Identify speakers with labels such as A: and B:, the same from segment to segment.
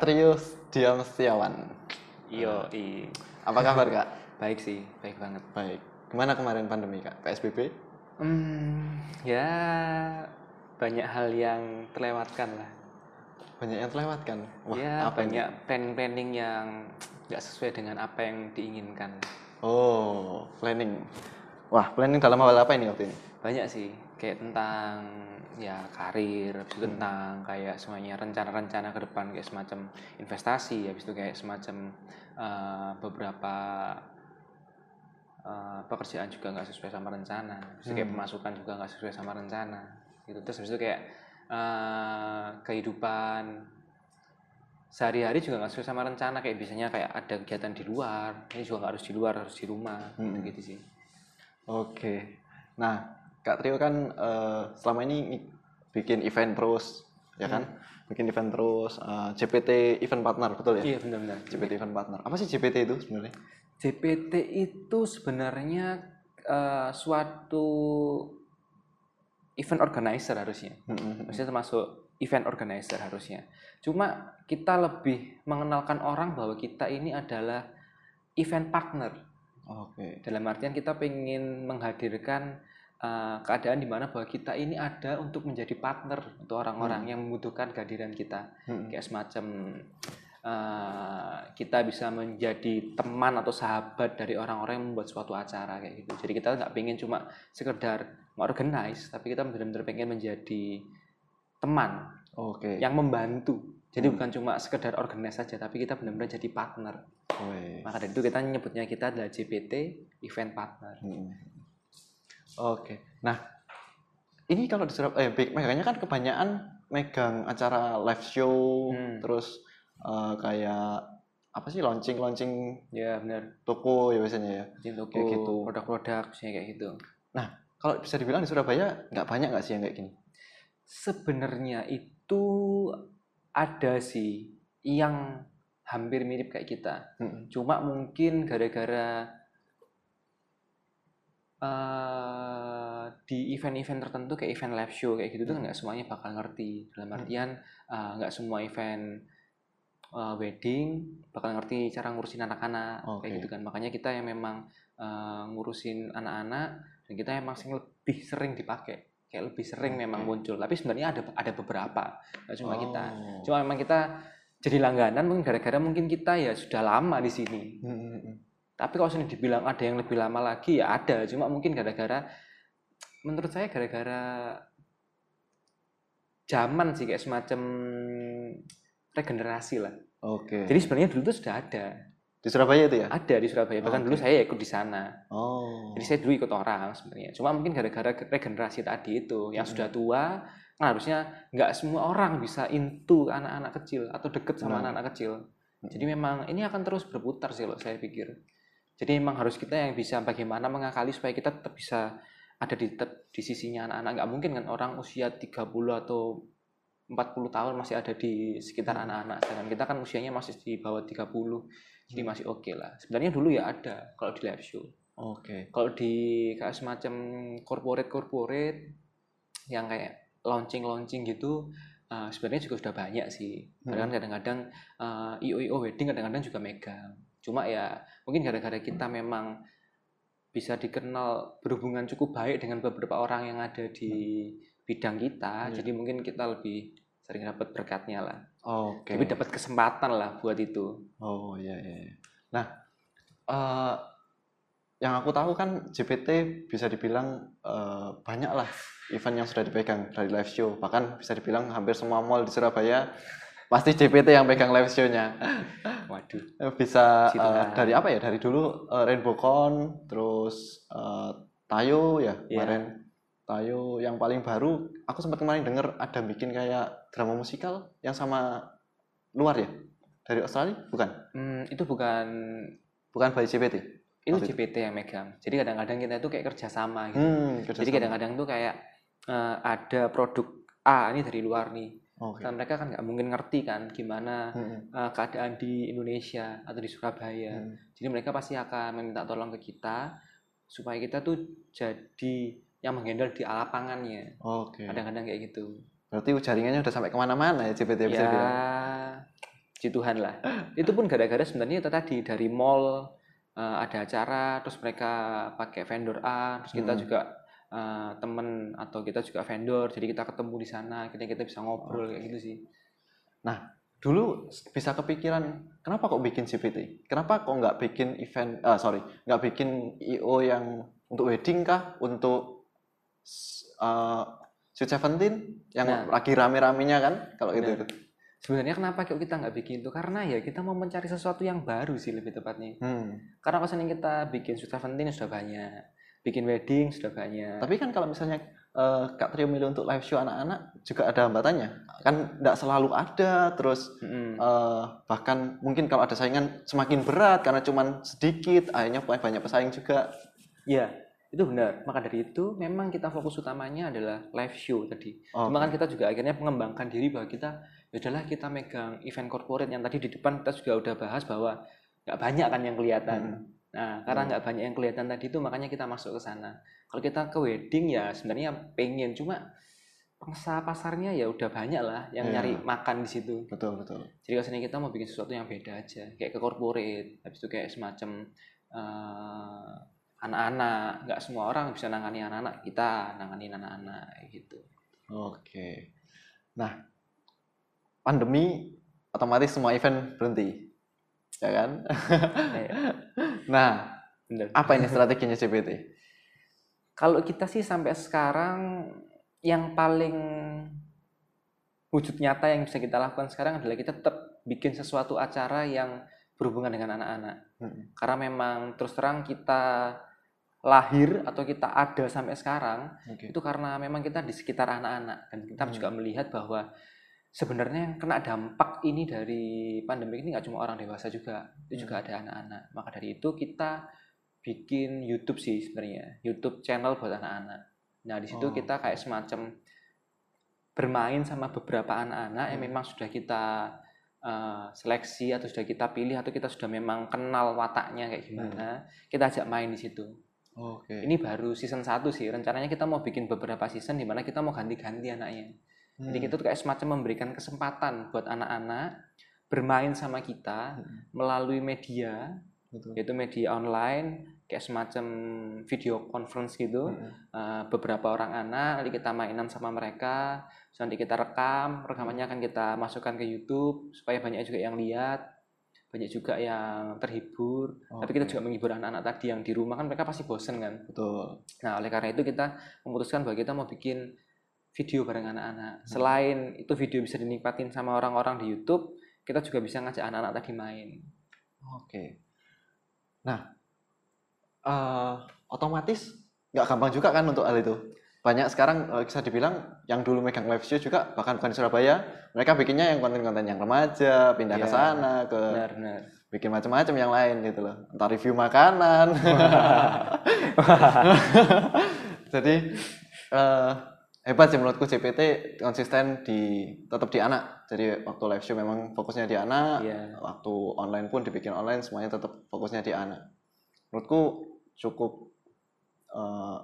A: Kak Trius Diam Setiawan.
B: Iyo, i.
A: Apa kabar Kak?
B: Baik sih, baik banget.
A: Baik. Gimana kemarin pandemi Kak? PSBB?
B: Hmm, ya banyak hal yang terlewatkan lah.
A: Banyak yang terlewatkan. Wah,
B: ya
A: apa
B: banyak planning-planning yang nggak sesuai dengan apa yang diinginkan.
A: Oh, planning. Wah, planning dalam hal apa ini waktu ini?
B: Banyak sih, kayak tentang ya karir, habis itu tentang kayak semuanya rencana-rencana ke depan kayak semacam investasi, habis itu kayak semacam eh, beberapa eh, pekerjaan juga nggak sesuai sama rencana, habis itu kayak pemasukan juga nggak sesuai sama rencana, gitu. Terus habis itu kayak eh, kehidupan sehari-hari juga nggak sesuai sama rencana, kayak biasanya kayak ada kegiatan di luar, ini juga nggak harus di luar, harus di rumah,
A: Hmm.
B: gitu sih.
A: Oke. Nah, Kak Trio kan eh, selama ini bikin event terus, ya kan? Bikin event terus. eh, JPT Event Partner, betul ya?
B: Iya benar-benar.
A: JPT Event Partner. Apa sih JPT itu sebenarnya?
B: JPT itu sebenarnya eh, suatu event organizer harusnya.
A: Mm-mm.
B: Maksudnya termasuk event organizer harusnya. Cuma kita lebih mengenalkan orang bahwa kita ini adalah event partner.
A: Oke.
B: Dalam artian kita pengen menghadirkan eh, keadaan di mana bahwa kita ini ada untuk menjadi partner untuk orang-orang yang membutuhkan kehadiran kita.
A: Mm-mm.
B: kayak semacam eh, kita bisa menjadi teman atau sahabat dari orang-orang yang membuat suatu acara kayak gitu. Jadi kita nggak pengen cuma sekedar organize, tapi kita benar-benar pengen menjadi teman
A: Oke.
B: yang membantu. Jadi
A: Hmm.
B: bukan cuma sekedar organize saja, tapi kita benar-benar jadi partner.
A: Wih.
B: Maka dari itu kita nyebutnya kita adalah JPT Event Partner.
A: Mm. Oke. Nah, ini kalau di Surabaya, eh, megangnya kan kebanyakan megang acara live show,
B: Hmm.
A: terus eh, kayak apa sih launching launching
B: Ya benar.
A: toko ya biasanya ya.
B: Jadi toko
A: Kayak gitu.
B: produk-produk misalnya kayak gitu.
A: Kalau bisa dibilang di Surabaya nggak banyak nggak sih yang kayak gini?
B: Sebenarnya itu ada sih yang hampir mirip kayak kita.
A: Mm-mm.
B: Cuma mungkin gara-gara eh, di event-event tertentu kayak event live show kayak gitu tuh nggak semuanya bakal ngerti. Dalam artian eh, nggak semua event eh, wedding bakal ngerti cara ngurusin anak-anak kayak
A: Oke.
B: gitu kan. Makanya kita yang memang eh, ngurusin anak-anak dan kita emang sing lebih sering dipakai. Kayak lebih sering memang
A: Oke.
B: muncul. Tapi sebenarnya ada ada beberapa, nggak cuma kita.
A: Oh.
B: Cuma memang kita jadi langganan mungkin gara-gara mungkin kita ya sudah lama di sini.
A: Mm-mm.
B: Tapi kalau sini dibilang ada yang lebih lama lagi ya ada. Cuma mungkin gara-gara menurut saya gara-gara zaman sih kayak semacam regenerasi lah.
A: Oke.
B: Jadi sebenarnya dulu tuh sudah ada.
A: Di Surabaya itu ya?
B: Ada di Surabaya. Bahkan dulu saya ikut di sana.
A: Oh.
B: Jadi saya dulu ikut orang sebenarnya. Cuma mungkin gara-gara regenerasi tadi itu yang sudah tua kan harusnya nggak semua orang bisa into anak-anak kecil atau deket sama
A: Nah.
B: anak-anak kecil. Jadi memang ini akan terus berputar sih loh saya pikir. Jadi memang harus kita yang bisa bagaimana mengakali supaya kita tetap bisa ada di di sisinya anak-anak. Nggak mungkin kan orang usia 30 atau 40 tahun masih ada di sekitar anak-anak. Sedangkan kita kan usianya masih di bawah 30. Jadi masih oke lah. Sebenarnya dulu ya ada kalau di live show
A: Oke.
B: kalau di kayak semacam corporate corporate yang kayak launching launching gitu eh, sebenarnya juga sudah banyak sih Padahal kan kadang-kadang eh, io io wedding kadang-kadang juga megang cuma ya mungkin gara-gara kita memang bisa dikenal berhubungan cukup baik dengan beberapa orang yang ada di bidang kita
A: Iya.
B: jadi mungkin kita lebih sering dapat berkatnya lah
A: Oke.
B: lebih dapat kesempatan lah buat itu
A: Oh iya iya. iya. Nah, eh, yang aku tahu kan JPT bisa dibilang eh, banyak lah event yang sudah dipegang dari live show. Bahkan bisa dibilang hampir semua mall di Surabaya pasti JPT yang pegang live show-nya.
B: waduh
A: Bisa
B: kan.
A: dari apa ya? Dari dulu eh, RainbowCon, terus eh, Tayo ya
B: Iya.
A: kemarin. Tayo yang paling baru, aku sempat kemarin denger ada bikin kayak drama musikal yang sama luar ya? Dari Australia? Bukan?
B: Hmm, itu bukan
A: Bukan by JPT?
B: itu. JPT yang megang. Jadi kadang-kadang kita itu kayak kerjasama gitu.
A: Hmm, kerjasama.
B: Jadi kadang-kadang tuh kayak eh, ada produk A ini dari luar nih.
A: Oke.
B: Kan mereka kan nggak mungkin ngerti kan gimana
A: Hmm,
B: eh, keadaan di Indonesia atau di Surabaya.
A: hmm.
B: Jadi mereka pasti akan meminta tolong ke kita supaya kita tuh jadi yang menghandle di lapangannya.
A: Oke.
B: Kadang-kadang kayak gitu.
A: Berarti jaringannya udah sampai ke mana-mana ya JPT bisa
B: ya
A: bilang.
B: puji Tuhan lah itu pun gara-gara sebenarnya itu tadi dari mall eh, ada acara terus mereka pakai vendor A terus kita
A: Hmm.
B: juga eh, temen atau kita juga vendor jadi kita ketemu di sana kita kita bisa ngobrol kayak gitu sih
A: Dulu bisa kepikiran, kenapa kok bikin GPT? Kenapa kok nggak bikin event, ah sorry, nggak bikin IO yang untuk wedding kah? Untuk uh, Sweet Seventeen yang
B: Nah.
A: lagi rame-ramenya kan? Kalau itu,
B: Nah.
A: itu.
B: sebenarnya kenapa kok kita nggak bikin itu karena ya kita mau mencari sesuatu yang baru sih lebih tepatnya
A: Hmm.
B: karena kalau yang kita bikin Sweet Seventeen sudah banyak bikin wedding sudah banyak
A: Tapi kan kalau misalnya eh, Kak Trio milih untuk live show anak-anak juga ada hambatannya. Kan nggak selalu ada, terus
B: Mm-mm.
A: eh, bahkan mungkin kalau ada saingan semakin berat karena cuman sedikit, akhirnya banyak pesaing juga.
B: Iya, itu benar. Maka dari itu memang kita fokus utamanya adalah live show tadi.
A: Oh,
B: Cuma kan kita juga akhirnya mengembangkan diri bahwa kita ya udahlah kita megang event corporate yang tadi di depan kita juga udah bahas bahwa nggak banyak kan yang kelihatan.
A: Hmm.
B: Nah, karena nggak banyak yang kelihatan tadi itu makanya kita masuk ke sana. Kalau kita ke wedding ya sebenarnya pengen cuma pangsa pasarnya ya udah banyak lah yang
A: Iya.
B: nyari makan di situ.
A: betul betul.
B: Jadi ke sini kita mau bikin sesuatu yang beda aja, kayak ke corporate, habis itu kayak semacam eh, anak-anak, nggak semua orang bisa nangani anak-anak, kita nangani anak-anak gitu.
A: Oke. Nah, pandemi otomatis semua event berhenti, ya kan?
B: Kayak,
A: nah,
B: bener.
A: apa ini strateginya GPT?
B: Kalau kita sih sampai sekarang yang paling wujud nyata yang bisa kita lakukan sekarang adalah kita tetap bikin sesuatu acara yang berhubungan dengan anak-anak.
A: Hmm.
B: Karena memang terus terang kita lahir atau kita ada sampai sekarang
A: Oke.
B: itu karena memang kita di sekitar anak-anak dan kita
A: Hmm.
B: juga melihat bahwa sebenarnya yang kena dampak ini dari pandemi ini nggak cuma orang dewasa juga itu juga ada anak-anak maka dari itu kita bikin YouTube sih sebenarnya YouTube channel buat anak-anak nah di situ
A: Oh.
B: kita kayak semacam bermain sama beberapa anak-anak yang
A: Hmm.
B: memang sudah kita eh, seleksi atau sudah kita pilih atau kita sudah memang kenal wataknya kayak gimana kita ajak main di situ
A: Oke.
B: ini baru season 1 sih. Rencananya kita mau bikin beberapa season di mana kita mau ganti-ganti anaknya. Jadi
A: Hmm.
B: kita tuh kayak semacam memberikan kesempatan buat anak-anak bermain sama kita
A: Hmm.
B: melalui media,
A: Betul.
B: yaitu media online, kayak semacam video conference gitu.
A: Hmm.
B: Eh, beberapa orang anak, nanti kita mainan sama mereka, nanti kita rekam, rekamannya akan kita masukkan ke YouTube supaya banyak juga yang lihat, banyak juga yang terhibur. Tapi kita juga menghibur anak-anak tadi yang di rumah kan mereka pasti bosen kan.
A: betul.
B: Nah, oleh karena itu kita memutuskan bahwa kita mau bikin video bareng anak-anak.
A: Hmm.
B: Selain itu video bisa dinikmatin sama orang-orang di YouTube, kita juga bisa ngajak anak-anak tadi main.
A: Oke. Nah, eh, otomatis nggak gampang juga kan untuk hal itu. Banyak sekarang eh, bisa dibilang yang dulu megang live show juga bahkan bukan di Surabaya, mereka bikinnya yang konten-konten yang remaja, pindah ke
B: Iya.
A: sana, ke
B: Benar, benar.
A: bikin macam-macam yang lain gitu loh. Entah review makanan. Jadi eh, hebat sih menurutku CPT konsisten di tetap di anak. Jadi waktu live show memang fokusnya di anak,
B: Iya.
A: waktu online pun dibikin online semuanya tetap fokusnya di anak. Menurutku cukup eh,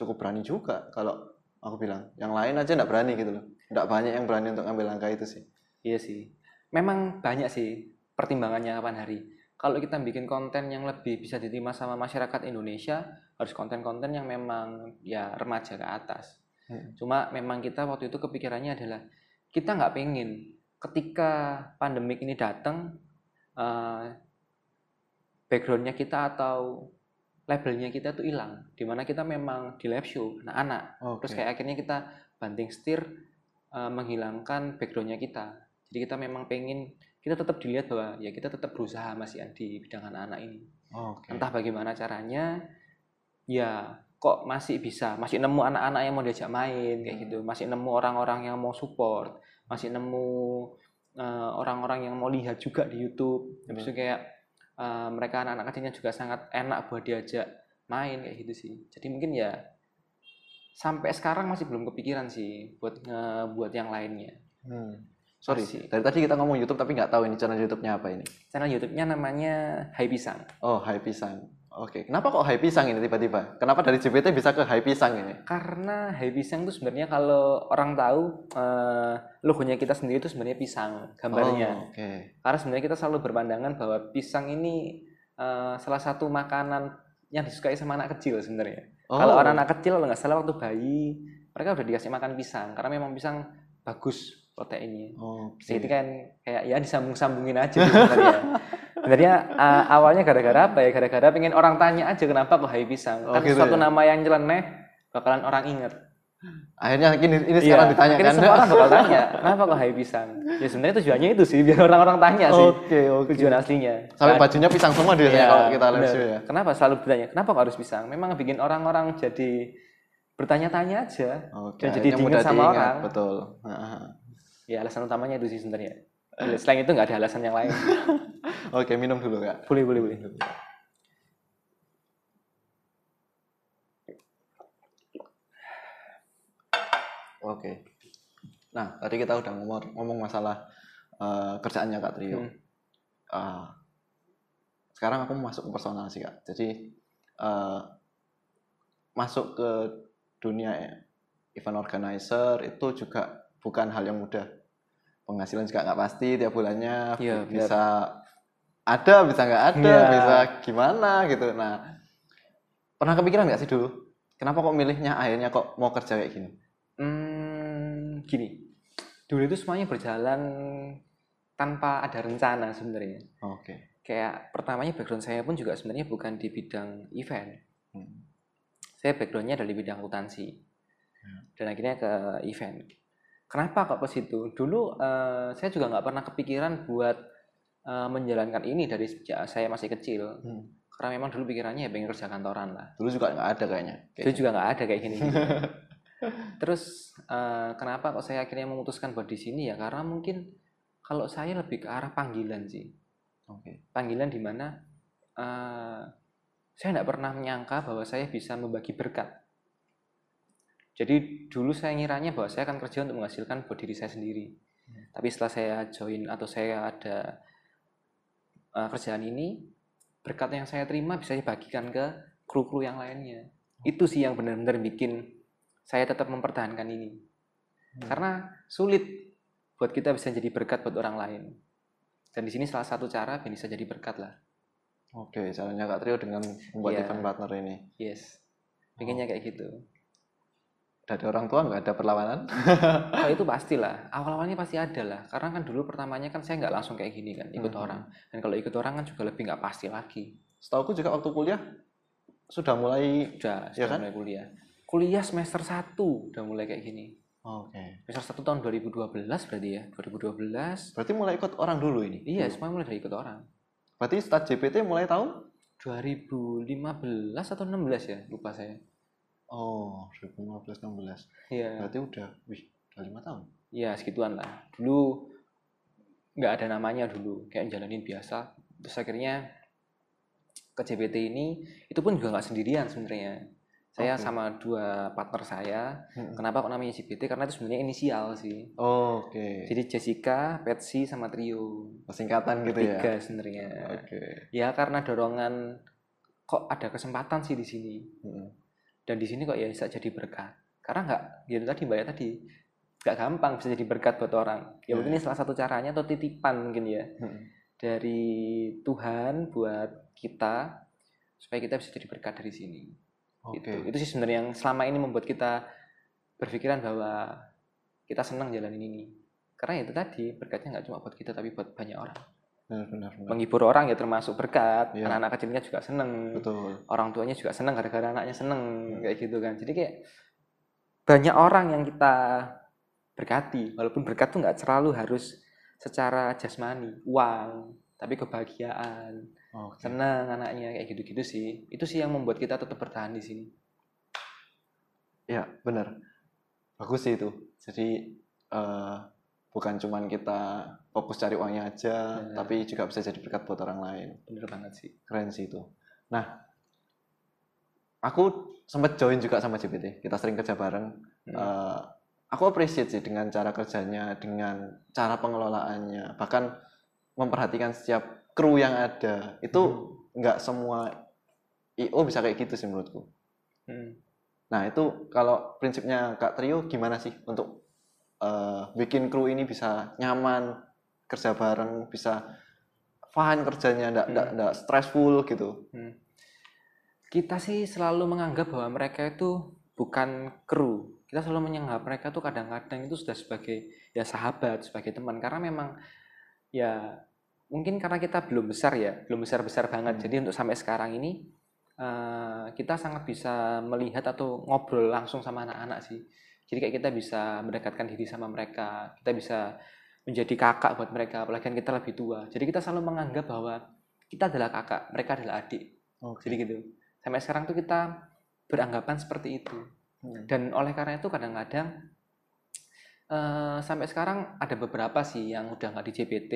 A: cukup berani juga kalau aku bilang. Yang lain aja nggak berani gitu loh. Nggak banyak yang berani untuk ngambil langkah itu sih.
B: Iya sih. Memang banyak sih pertimbangannya kapan hari. Kalau kita bikin konten yang lebih bisa diterima sama masyarakat Indonesia, harus konten-konten yang memang ya remaja ke atas.
A: Hmm.
B: Cuma memang kita waktu itu kepikirannya adalah kita nggak pengen ketika pandemik ini datang eh, backgroundnya kita atau labelnya kita tuh hilang, di mana kita memang di live show anak-anak.
A: Oke.
B: Terus kayak akhirnya kita banting setir eh, menghilangkan backgroundnya kita. Jadi kita memang pengen kita tetap dilihat bahwa ya kita tetap berusaha masih di bidang anak-anak ini.
A: Oke.
B: Entah bagaimana caranya, ya kok masih bisa, masih nemu anak-anak yang mau diajak main kayak
A: Hmm.
B: gitu, masih nemu orang-orang yang mau support, masih nemu eh, orang-orang yang mau lihat juga di YouTube. Habis itu kayak eh, mereka anak-anak kecilnya juga sangat enak buat diajak main kayak gitu sih. Jadi mungkin ya sampai sekarang masih belum kepikiran sih buat buat yang lainnya.
A: Hmm. Sorry,
B: Masih.
A: dari tadi kita ngomong YouTube tapi nggak tahu ini channel YouTube-nya apa ini.
B: Channel YouTube-nya namanya Hai Pisang.
A: Oh, Hai Pisang. Oke, kenapa kok high pisang ini tiba-tiba? Kenapa dari JPT bisa ke high pisang ini?
B: Karena high pisang itu sebenarnya kalau orang tahu eh, logonya kita sendiri itu sebenarnya pisang gambarnya.
A: Oh, Oke.
B: Karena sebenarnya kita selalu berpandangan bahwa pisang ini eh, salah satu makanan yang disukai sama anak kecil sebenarnya.
A: Oh.
B: Kalau orang anak kecil kalau nggak salah waktu bayi mereka udah dikasih makan pisang karena memang pisang bagus proteinnya.
A: Oke.
B: Jadi kan kayak ya disambung-sambungin aja gitu sebenarnya. Sebenarnya uh, awalnya gara-gara apa ya? Gara-gara pengen orang tanya aja kenapa kok hai pisang.
A: Oh,
B: kan
A: gitu
B: suatu
A: ya?
B: nama yang nyeleneh bakalan orang inget.
A: Akhirnya ini, ini sekarang
B: Iya,
A: ditanyakan.
B: akhirnya semua orang bakal tanya, kenapa kok hai pisang? Ya sebenarnya tujuannya itu sih biar orang-orang tanya sih.
A: Oke, oke.
B: Tujuan aslinya.
A: Sampai
B: Kan-
A: bajunya pisang semua biasanya
B: Iya,
A: kalau kita live show ya.
B: Kenapa selalu bertanya? Kenapa kok harus pisang? Memang bikin orang-orang jadi bertanya-tanya aja.
A: Oke.
B: Dan jadi diingat sama
A: diingat,
B: orang.
A: Betul.
B: Ya alasan utamanya itu sih sebenarnya. Selain itu nggak ada alasan yang lain.
A: Oke, minum dulu kak.
B: boleh, boleh, boleh.
A: Oke. Nah, tadi kita udah ngomong, ngomong masalah eh, kerjaannya Kak Trio.
B: Hmm.
A: Ah, sekarang aku mau masuk ke personal sih Kak. Jadi eh, masuk ke dunia event organizer itu juga bukan hal yang mudah. Penghasilan juga nggak pasti tiap bulannya bi- bisa ada, bisa nggak ada,
B: Iya.
A: bisa gimana gitu. Nah, pernah kepikiran nggak sih dulu? Kenapa kok milihnya akhirnya kok mau kerja kayak gini?
B: Hmm, gini. Dulu itu semuanya berjalan tanpa ada rencana sebenarnya.
A: Oke.
B: Kayak pertamanya background saya pun juga sebenarnya bukan di bidang event.
A: Hmm.
B: Saya backgroundnya dari bidang akuntansi.
A: Ya.
B: Dan akhirnya ke event. Kenapa kok ke situ? Dulu eh, saya juga nggak pernah kepikiran buat eh, menjalankan ini dari sejak saya masih kecil.
A: Hmm.
B: Karena memang dulu pikirannya ya pengen kerja kantoran lah.
A: Dulu juga nggak ada kayaknya. Kayak
B: Itu juga nggak ada kayak gini. Terus eh, kenapa kok saya akhirnya memutuskan buat di sini ya? Karena mungkin kalau saya lebih ke arah panggilan sih.
A: Oke.
B: Panggilan di mana eh, saya tidak pernah menyangka bahwa saya bisa membagi berkat. Jadi dulu saya ngiranya bahwa saya akan kerja untuk menghasilkan buat diri saya sendiri.
A: Hmm.
B: Tapi setelah saya join atau saya ada eh, kerjaan ini, berkat yang saya terima bisa dibagikan ke kru-kru yang lainnya. Itu sih yang benar-benar bikin saya tetap mempertahankan ini.
A: Hmm.
B: Karena sulit buat kita bisa jadi berkat buat orang lain. Dan di sini salah satu cara bisa jadi berkat lah.
A: Oke, caranya Kak Trio dengan membuat
B: Iya.
A: event partner ini.
B: Yes. Pengennya kayak gitu.
A: Dari orang tua nggak ada perlawanan?
B: Oh itu pastilah. Awal-awalnya pasti ada lah. Karena kan dulu pertamanya kan saya nggak langsung kayak gini kan, ikut
A: Mhm.
B: orang. Dan kalau ikut orang kan juga lebih nggak pasti lagi.
A: Setahu juga waktu kuliah sudah mulai.
B: Udah,
A: Iya
B: sudah
A: kan?
B: mulai kuliah. Kuliah semester 1 udah mulai kayak gini.
A: Oke.
B: Semester 1 tahun 2012 berarti ya. 2012.
A: Berarti mulai ikut orang dulu ini.
B: Iya, semua mulai dari ikut orang.
A: Berarti start JPT mulai tahun?
B: 2015 atau 16 ya, lupa saya.
A: Oh, 2015 16.
B: Iya.
A: Berarti udah, wih, udah lima tahun.
B: Ya segituan lah. Dulu nggak ada namanya dulu, kayak jalanin biasa. Terus akhirnya ke JPT ini, itu pun juga nggak sendirian sebenarnya. Saya
A: Oke.
B: sama dua partner saya. Kenapa kok namanya JPT? Karena itu sebenarnya inisial sih.
A: Oke.
B: Jadi Jessica, Patsy, sama Trio.
A: Singkatan gitu ya.
B: Tiga sebenarnya.
A: Oke.
B: Ya karena dorongan kok ada kesempatan sih di sini.
A: Mm-mm.
B: Dan di sini kok ya bisa jadi berkat. Karena nggak, ya tadi banyak tadi nggak gampang bisa jadi berkat buat orang. Ya
A: Ya.
B: mungkin ini salah satu caranya atau titipan mungkin ya
A: Mm-mm.
B: dari Tuhan buat kita supaya kita bisa jadi berkat dari sini.
A: Oke.
B: Gitu. Itu sih sebenarnya yang selama ini membuat kita berpikiran bahwa kita senang jalanin ini. Karena itu tadi berkatnya nggak cuma buat kita tapi buat banyak orang.
A: Benar, benar, benar.
B: Menghibur orang ya termasuk berkat.
A: Iya.
B: Anak-anak kecilnya juga seneng.
A: Betul.
B: Orang tuanya juga seneng gara-gara anaknya seneng
A: Hmm.
B: kayak gitu kan. Jadi kayak banyak orang yang kita berkati. Walaupun berkat tuh nggak selalu harus secara jasmani, uang, tapi kebahagiaan,
A: Oke.
B: senang anaknya kayak gitu-gitu sih. Itu sih yang membuat kita tetap bertahan di sini.
A: Ya, benar. Bagus sih itu. Jadi eh, bukan cuman kita fokus cari uangnya aja,
B: Benar.
A: tapi juga bisa jadi berkat buat orang lain.
B: Bener banget sih.
A: Keren sih itu. Nah, aku sempat join juga sama JPT. Kita sering kerja bareng.
B: Hmm.
A: Eh, aku appreciate sih dengan cara kerjanya, dengan cara pengelolaannya, bahkan memperhatikan setiap kru yang ada. Itu
B: Hmm.
A: nggak semua IO bisa kayak gitu sih menurutku.
B: Hmm.
A: Nah itu kalau prinsipnya Kak Trio gimana sih untuk eh, bikin kru ini bisa nyaman kerja bareng, bisa fun kerjanya, ndak ndak
B: Hmm.
A: stressful gitu.
B: Hmm. Kita sih selalu menganggap bahwa mereka itu bukan kru. Kita selalu menganggap mereka tuh kadang-kadang itu sudah sebagai ya sahabat, sebagai teman. Karena memang ya mungkin karena kita belum besar ya, belum besar-besar banget.
A: Hmm.
B: Jadi untuk sampai sekarang ini eh, kita sangat bisa melihat atau ngobrol langsung sama anak-anak sih. Jadi kayak kita bisa mendekatkan diri sama mereka, kita bisa menjadi kakak buat mereka, apalagi kan kita lebih tua. Jadi kita selalu menganggap bahwa kita adalah kakak, mereka adalah adik.
A: Oke.
B: Jadi gitu. Sampai sekarang tuh kita beranggapan seperti itu.
A: Hmm.
B: Dan oleh karena itu kadang-kadang eh, sampai sekarang ada beberapa sih yang udah nggak di JPT.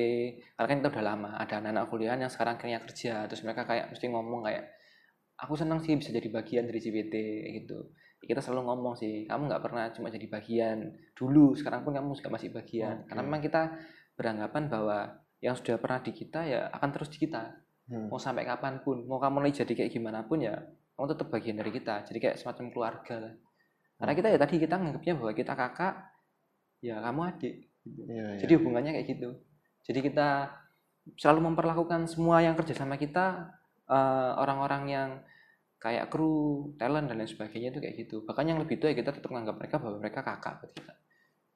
B: Karena kan kita udah lama. Ada anak-anak kuliah yang sekarang akhirnya kerja. Terus mereka kayak mesti ngomong kayak, aku senang sih bisa jadi bagian dari JPT gitu. Kita selalu ngomong sih, kamu nggak pernah cuma jadi bagian dulu. Sekarang pun kamu juga masih bagian. Karena
A: Oke.
B: memang kita beranggapan bahwa yang sudah pernah di kita ya akan terus di kita
A: Hmm.
B: mau sampai kapan pun mau kamu nih jadi kayak gimana pun ya kamu tetap bagian dari kita jadi kayak semacam keluarga lah karena kita ya tadi kita nganggapnya bahwa kita kakak ya kamu adik gitu.
A: Iya, iya.
B: jadi hubungannya kayak gitu jadi kita selalu memperlakukan semua yang kerja sama kita eh, orang-orang yang kayak kru talent dan lain sebagainya itu kayak gitu. Bahkan yang lebih tua ya kita tetap menganggap mereka bahwa mereka kakak buat kita.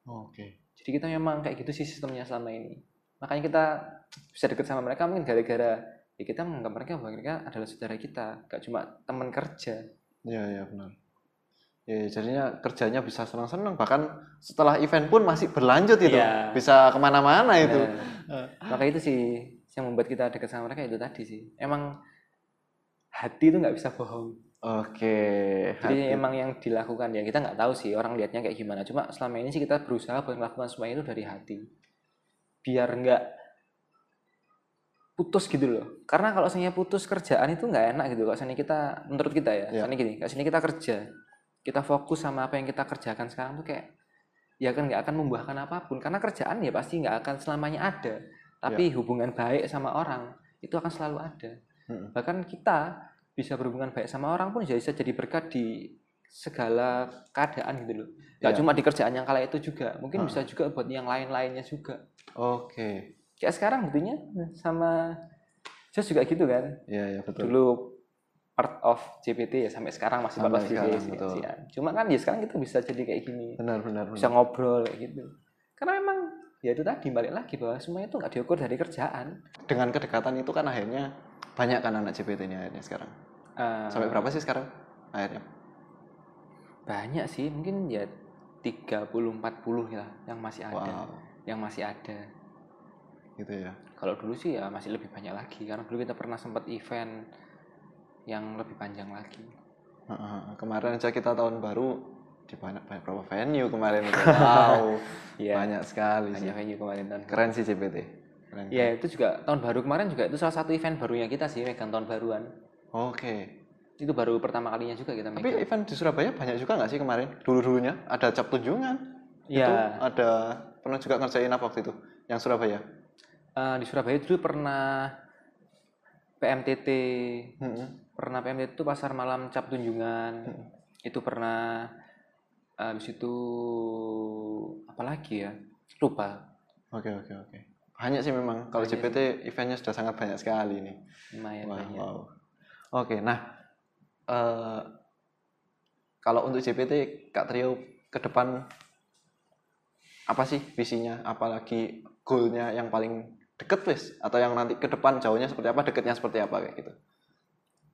A: Oke.
B: jadi kita memang kayak gitu sih sistemnya selama ini. Makanya kita bisa deket sama mereka mungkin gara-gara ya kita menganggap mereka bahwa mereka adalah saudara kita gak cuma teman kerja.
A: Iya, iya benar. Ya, jadinya kerjanya bisa senang-senang. Bahkan setelah event pun masih berlanjut itu.
B: Iya.
A: bisa ke mana-mana itu.
B: Nah, maka itu sih yang membuat kita dekat sama mereka itu tadi sih. Emang hati itu nggak bisa bohong.
A: Oke
B: jadi
A: hati.
B: emang yang dilakukan ya kita nggak tahu sih orang lihatnya kayak gimana. Cuma selama ini sih kita berusaha buat melakukan semua itu dari hati. Biar nggak putus gitu loh. Karena kalau misalnya putus kerjaan itu nggak enak gitu kalau misalnya kita menurut kita ya
A: Iya.
B: misalnya gini kalau kita kerja kita fokus sama apa yang kita kerjakan sekarang tuh kayak ya kan nggak akan membuahkan apa pun. Karena kerjaan ya pasti nggak akan selamanya ada tapi hubungan baik sama orang itu akan selalu ada
A: Mm-mm.
B: bahkan kita bisa berhubungan baik sama orang pun bisa jadi berkat di segala keadaan gitu loh nggak
A: Iya.
B: cuma di kerjaan yang kala itu juga mungkin
A: Ha.
B: bisa juga buat yang lain-lainnya juga
A: oke
B: kayak sekarang buktinya sama Jos juga gitu kan
A: Iya, iya betul
B: dulu part of JPT ya sampai sekarang masih
A: Sampai
B: part of
A: sekarang,
B: JPT
A: betul.
B: ya. cuma kan ya sekarang kita bisa jadi kayak gini
A: benar benar
B: bisa
A: benar
B: ngobrol kayak gitu karena memang ya itu tadi balik lagi bahwa semuanya itu nggak diukur dari kerjaan
A: dengan kedekatan itu kan akhirnya banyak kan anak CPT ini akhirnya sekarang.
B: Eh,
A: sampai berapa sih sekarang akhirnya?
B: Banyak sih mungkin ya 30 40 lah yang masih ada.
A: Wow.
B: Yang masih ada.
A: Gitu ya.
B: Kalau dulu sih ya masih lebih banyak lagi karena dulu kita pernah sempat event yang lebih panjang lagi.
A: Heeh, kemarin aja kita tahun baru di banyak, banyak berapa venue kemarin wow
B: Iya.
A: banyak sekali sih.
B: banyak venue kemarin tahun
A: keren sih CPT keren
B: ya itu juga tahun baru kemarin juga itu salah satu event barunya kita sih megang tahun baruan.
A: Oke.
B: Itu baru pertama kalinya juga kita
A: tapi
B: megang.
A: event di Surabaya banyak juga nggak sih kemarin? Dulu dulunya ada cap tunjungan. Itu
B: ya
A: ada pernah juga ngerjain apa waktu itu yang Surabaya?
B: Eh, di Surabaya dulu pernah PMTT
A: Mm-mm.
B: pernah PMTT itu pasar malam cap tunjungan.
A: Hmm.
B: itu pernah eh, habis itu apa lagi ya? Lupa.
A: Oke oke oke banyak sih memang kalau
B: Banyak
A: CPT eventnya sudah sangat banyak sekali nih
B: lumayan
A: Wow,
B: banyak
A: wow. Oke, nah eh, kalau untuk JPT Kak Trio ke depan apa sih visinya? Apalagi goalnya yang paling deket wis atau yang nanti ke depan jauhnya seperti apa, deketnya seperti apa kayak gitu?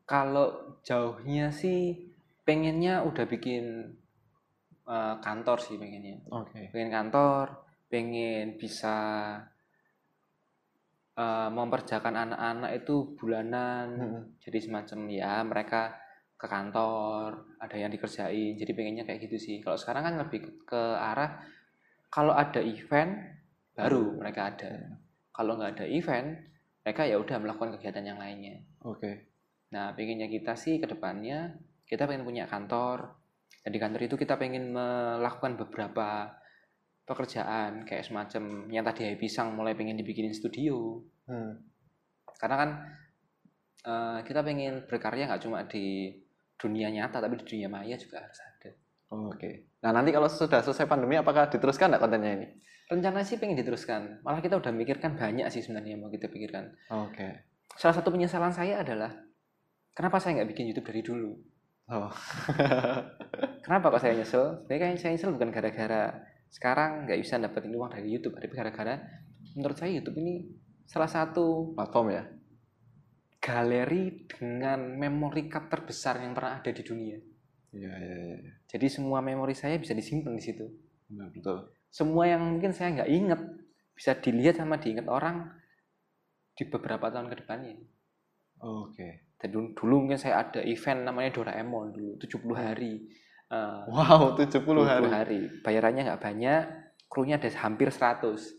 B: Kalau jauhnya sih pengennya udah bikin eh, kantor sih pengennya.
A: Oke.
B: Pengen kantor, pengen bisa eh, memperjakan anak-anak itu bulanan.
A: Mm-mm.
B: Jadi semacam ya mereka ke kantor, ada yang dikerjain. Jadi pengennya kayak gitu sih. Kalau sekarang kan lebih ke, arah kalau ada event baru mereka ada. Kalau nggak ada event, mereka ya udah melakukan kegiatan yang lainnya.
A: Oke.
B: Nah, pengennya kita sih ke depannya kita pengen punya kantor. Dan di kantor itu kita pengen melakukan beberapa pekerjaan kayak semacam yang tadi Hai Pisang mulai pengen dibikinin studio.
A: Hmm.
B: Karena kan eh, kita pengen berkarya nggak cuma di dunia nyata tapi di dunia maya juga harus ada.
A: Oke. Nah nanti kalau sudah selesai pandemi, apakah diteruskan nggak kontennya ini?
B: Rencana sih pengen diteruskan. Malah kita udah mikirkan banyak sih sebenarnya yang mau kita pikirkan.
A: Oke.
B: Salah satu penyesalan saya adalah kenapa saya nggak bikin YouTube dari dulu.
A: Oh.
B: Kenapa kok saya nyesel? Sebenarnya saya nyesel bukan gara-gara sekarang nggak bisa dapetin uang dari YouTube, tapi gara-gara menurut saya YouTube ini salah satu
A: Platform ya?
B: galeri dengan memory card terbesar yang pernah ada di dunia.
A: Iya, iya, iya.
B: Jadi semua memori saya bisa disimpan di situ.
A: Benar, betul.
B: Semua yang mungkin saya nggak inget bisa dilihat sama diingat orang di beberapa tahun ke depannya.
A: Oke.
B: Dan dulu, dulu mungkin saya ada event namanya Doraemon dulu 70 hari. Eh,
A: Wow, 70 hari.
B: 20 hari. Bayarannya nggak banyak, krunya ada hampir 100.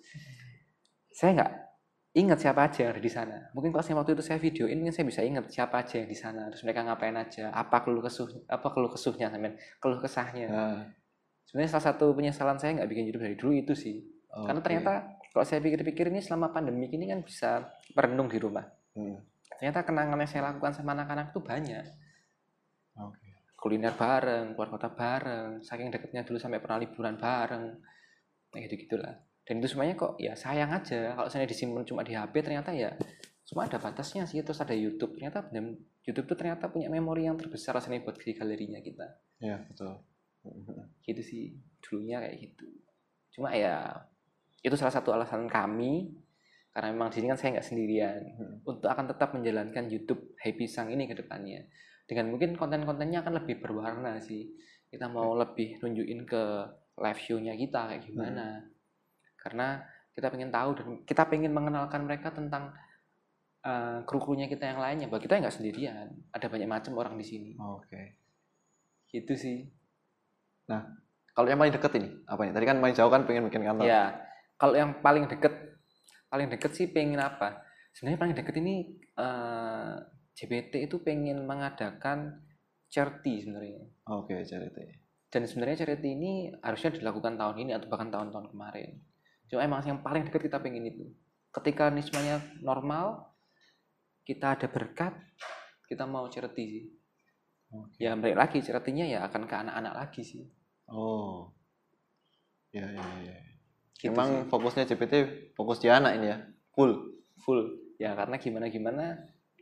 B: Saya nggak ingat siapa aja yang ada di sana. Mungkin kalau saya waktu itu saya videoin, mungkin saya bisa ingat siapa aja yang di sana. Terus mereka ngapain aja, apa keluh kesuh, apa keluh kesuhnya, sampean, keluh kesahnya.
A: Nah,
B: Sebenarnya salah satu penyesalan saya nggak bikin YouTube dari dulu itu sih. Karena
A: oke.
B: ternyata kalau saya pikir-pikir ini selama pandemi ini kan bisa merenung di rumah.
A: Hmm,
B: Ternyata kenangan yang saya lakukan sama anak-anak itu banyak.
A: Oke.
B: Kuliner bareng, keluar kota bareng, saking deketnya dulu sampai pernah liburan bareng, nah gitu gitulah. Dan itu semuanya kok ya sayang aja kalau saya disimpan cuma di HP ternyata ya cuma ada batasnya sih terus ada YouTube ternyata bener- YouTube tuh ternyata punya memori yang terbesar rasanya buat di galerinya kita
A: Iya, betul.
B: Gitu sih dulunya kayak gitu cuma ya itu salah satu alasan kami karena memang di sini kan saya nggak sendirian
A: Hmm.
B: untuk akan tetap menjalankan YouTube Happy Sang ini ke depannya dengan mungkin konten-kontennya akan lebih berwarna sih. Kita mau lebih nunjukin ke live show-nya kita kayak gimana. Karena kita pengen tahu dan kita pengen mengenalkan mereka tentang uh, kru-krunya kita yang lainnya. Bahwa kita nggak sendirian. Ada banyak macam orang di sini.
A: Oke.
B: gitu sih.
A: Kalau yang paling deket ini, apa nih? Tadi kan paling jauh kan pengen bikin kantor.
B: Ya, kalau yang paling deket, paling deket sih pengen apa? Sebenarnya paling deket ini eh, JBT itu pengen mengadakan charity sebenarnya.
A: Oke, charity.
B: Dan sebenarnya charity ini harusnya dilakukan tahun ini atau bahkan tahun-tahun kemarin. Cuma emang yang paling deket kita pengen itu. Ketika ini semuanya normal, kita ada berkat, kita mau charity sih.
A: Oke.
B: Ya balik lagi charity-nya ya akan ke anak-anak lagi sih.
A: Oh. Ya, ya, ya.
B: Gitu
A: Emang
B: sih.
A: fokusnya GPT fokus di anak ini ya? Full.
B: full ya karena gimana gimana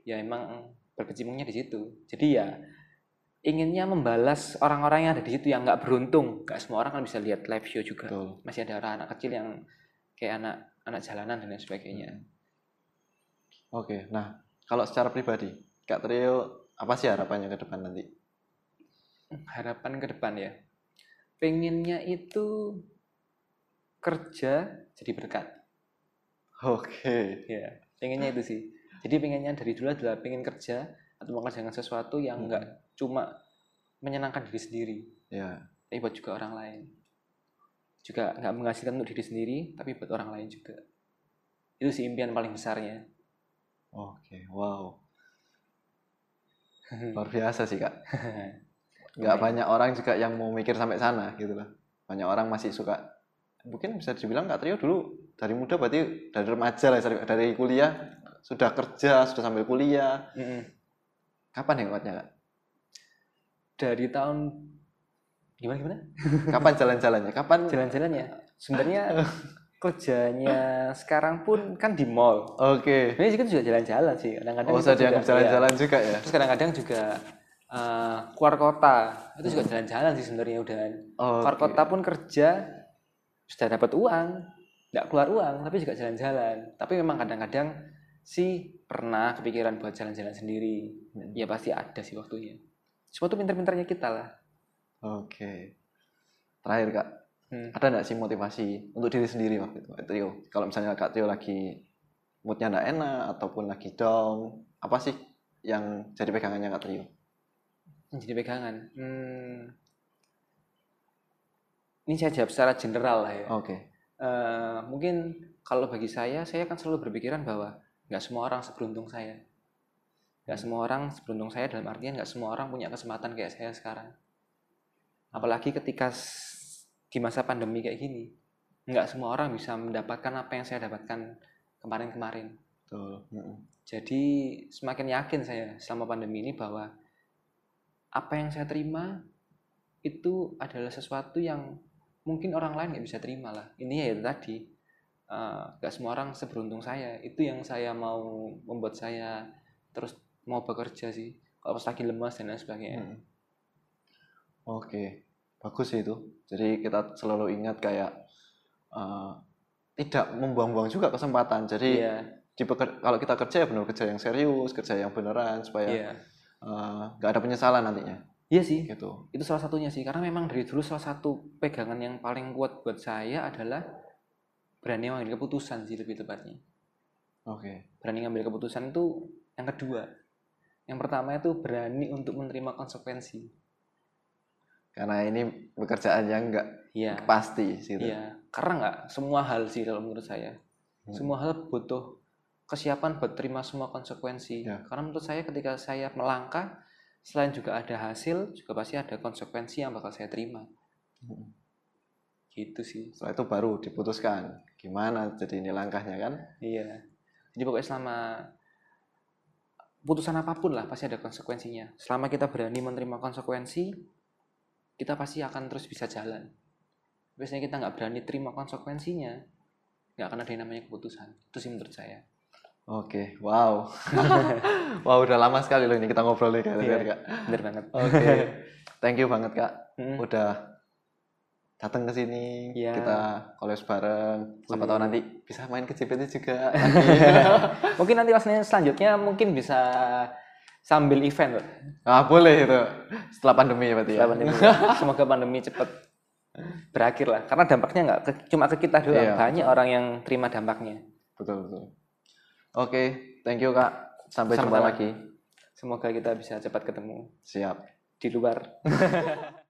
B: ya emang berkecimpungnya di situ. Jadi ya inginnya membalas orang-orang yang ada di situ yang nggak beruntung. Nggak semua orang kan bisa lihat live show juga.
A: Betul.
B: masih ada anak kecil yang kayak anak anak jalanan dan lain sebagainya.
A: Oke, nah kalau secara pribadi, Kak Trio apa sih harapannya ke depan nanti?
B: harapan ke depan ya. Pengennya itu kerja jadi berkat.
A: Oke.
B: ya pengennya itu sih jadi pengennya dari dulu adalah pengen kerja atau mengerjakan sesuatu yang
A: Hmm.
B: nggak cuma menyenangkan diri sendiri
A: Ya.
B: tapi buat juga orang lain juga nggak menghasilkan untuk diri sendiri tapi buat orang lain juga itu sih impian paling besarnya
A: Oke, wow. Luar biasa sih, Kak. Nggak banyak orang juga yang mau mikir sampai sana gitu loh. Banyak orang masih suka mungkin bisa dibilang Kak Trio dulu dari muda berarti dari remaja lah dari kuliah sudah kerja, sudah sambil kuliah.
B: Mm-mm.
A: Kapan hematnya, Kak?
B: dari tahun gimana gimana
A: Kapan jalan-jalannya? Kapan
B: jalan-jalannya sebenarnya kerjanya sekarang pun kan di mall
A: Oke.
B: sebenarnya kan juga jalan-jalan sih kadang-kadang
A: Oh, saya
B: juga-
A: dianggap
B: iya.
A: jalan-jalan juga ya.
B: terus kadang-kadang juga eh, keluar kota itu juga jalan-jalan sih sebenarnya udah keluar
A: Oke.
B: kota pun kerja sudah dapat uang nggak keluar uang tapi juga jalan-jalan tapi memang kadang-kadang sih pernah kepikiran buat jalan-jalan sendiri
A: Hmm.
B: ya pasti ada sih waktunya semua tuh pinter-pinternya kita lah
A: Oke. Terakhir, Kak.
B: Hmm.
A: Ada nggak sih motivasi untuk diri sendiri waktu itu, Kak Trio? Kalau misalnya Kak Trio lagi moodnya nggak enak ataupun lagi down, apa sih yang jadi pegangannya Kak Trio?
B: jadi pegangan hmm, ini saya jawab secara general lah ya
A: Oke.
B: Eh, mungkin kalau bagi saya saya kan selalu berpikiran bahwa nggak semua orang seberuntung saya. Nggak semua orang seberuntung saya dalam artian nggak semua orang punya kesempatan kayak saya sekarang. Apalagi ketika di masa pandemi kayak gini nggak semua orang bisa mendapatkan apa yang saya dapatkan kemarin-kemarin.
A: Mm-mm.
B: Jadi semakin yakin saya selama pandemi ini bahwa apa yang saya terima itu adalah sesuatu yang mungkin orang lain nggak bisa terima lah. Ini ya itu tadi eh, nggak semua orang seberuntung saya. Itu yang saya mau membuat saya terus mau bekerja sih. Kalau pas lagi lemas dan lain sebagainya.
A: Mm. Oke, bagus sih itu. Jadi kita selalu ingat kayak eh, tidak membuang-buang juga kesempatan. Jadi
B: Iya,
A: di peker- kalau kita kerja ya benar kerja yang serius, kerja yang beneran supaya
B: iya.
A: eh, nggak ada penyesalan nantinya.
B: Iya sih.
A: Gitu.
B: Itu salah satunya sih. Karena memang dari dulu salah satu pegangan yang paling kuat buat saya adalah berani mengambil keputusan sih lebih tepatnya.
A: Oke.
B: berani ngambil keputusan itu yang kedua yang pertama itu berani untuk menerima konsekuensi
A: Karena ini pekerjaan yang nggak
B: iya
A: pasti sih
B: iya karena nggak semua hal sih kalau menurut saya
A: Hmm.
B: semua hal butuh kesiapan buat terima semua konsekuensi
A: Ya.
B: karena menurut saya ketika saya melangkah selain juga ada hasil juga pasti ada konsekuensi yang bakal saya terima
A: Hmm.
B: gitu sih
A: Setelah itu baru diputuskan gimana jadi ini langkahnya kan.
B: iya jadi pokoknya selama putusan apa pun lah pasti ada konsekuensinya selama kita berani menerima konsekuensi kita pasti akan terus bisa jalan biasanya kita nggak berani terima konsekuensinya nggak akan ada yang namanya keputusan itu sih menurut saya
A: Oke, wow. wow, udah lama sekali loh ini kita ngobrol nih Kak.
B: Iya. Bener banget
A: Oke. Thank you banget Kak.
B: Mm.
A: Udah datang ke sini.
B: Iya.
A: Kita collab bareng. Siapa tahu nanti bisa main ke CPT juga.
B: mungkin nanti maksudnya selanjutnya mungkin bisa sambil event loh
A: ah, boleh itu. Setelah pandemi ya berarti ya.
B: setelah pandemi semoga pandemi cepat berakhir lah karena dampaknya nggak ke- cuma ke kita doang
A: Iya.
B: banyak orang yang terima dampaknya
A: Betul, betul. Oke, thank you Kak. Sampai jumpa lagi.
B: semoga kita bisa cepat ketemu
A: Siap.
B: di luar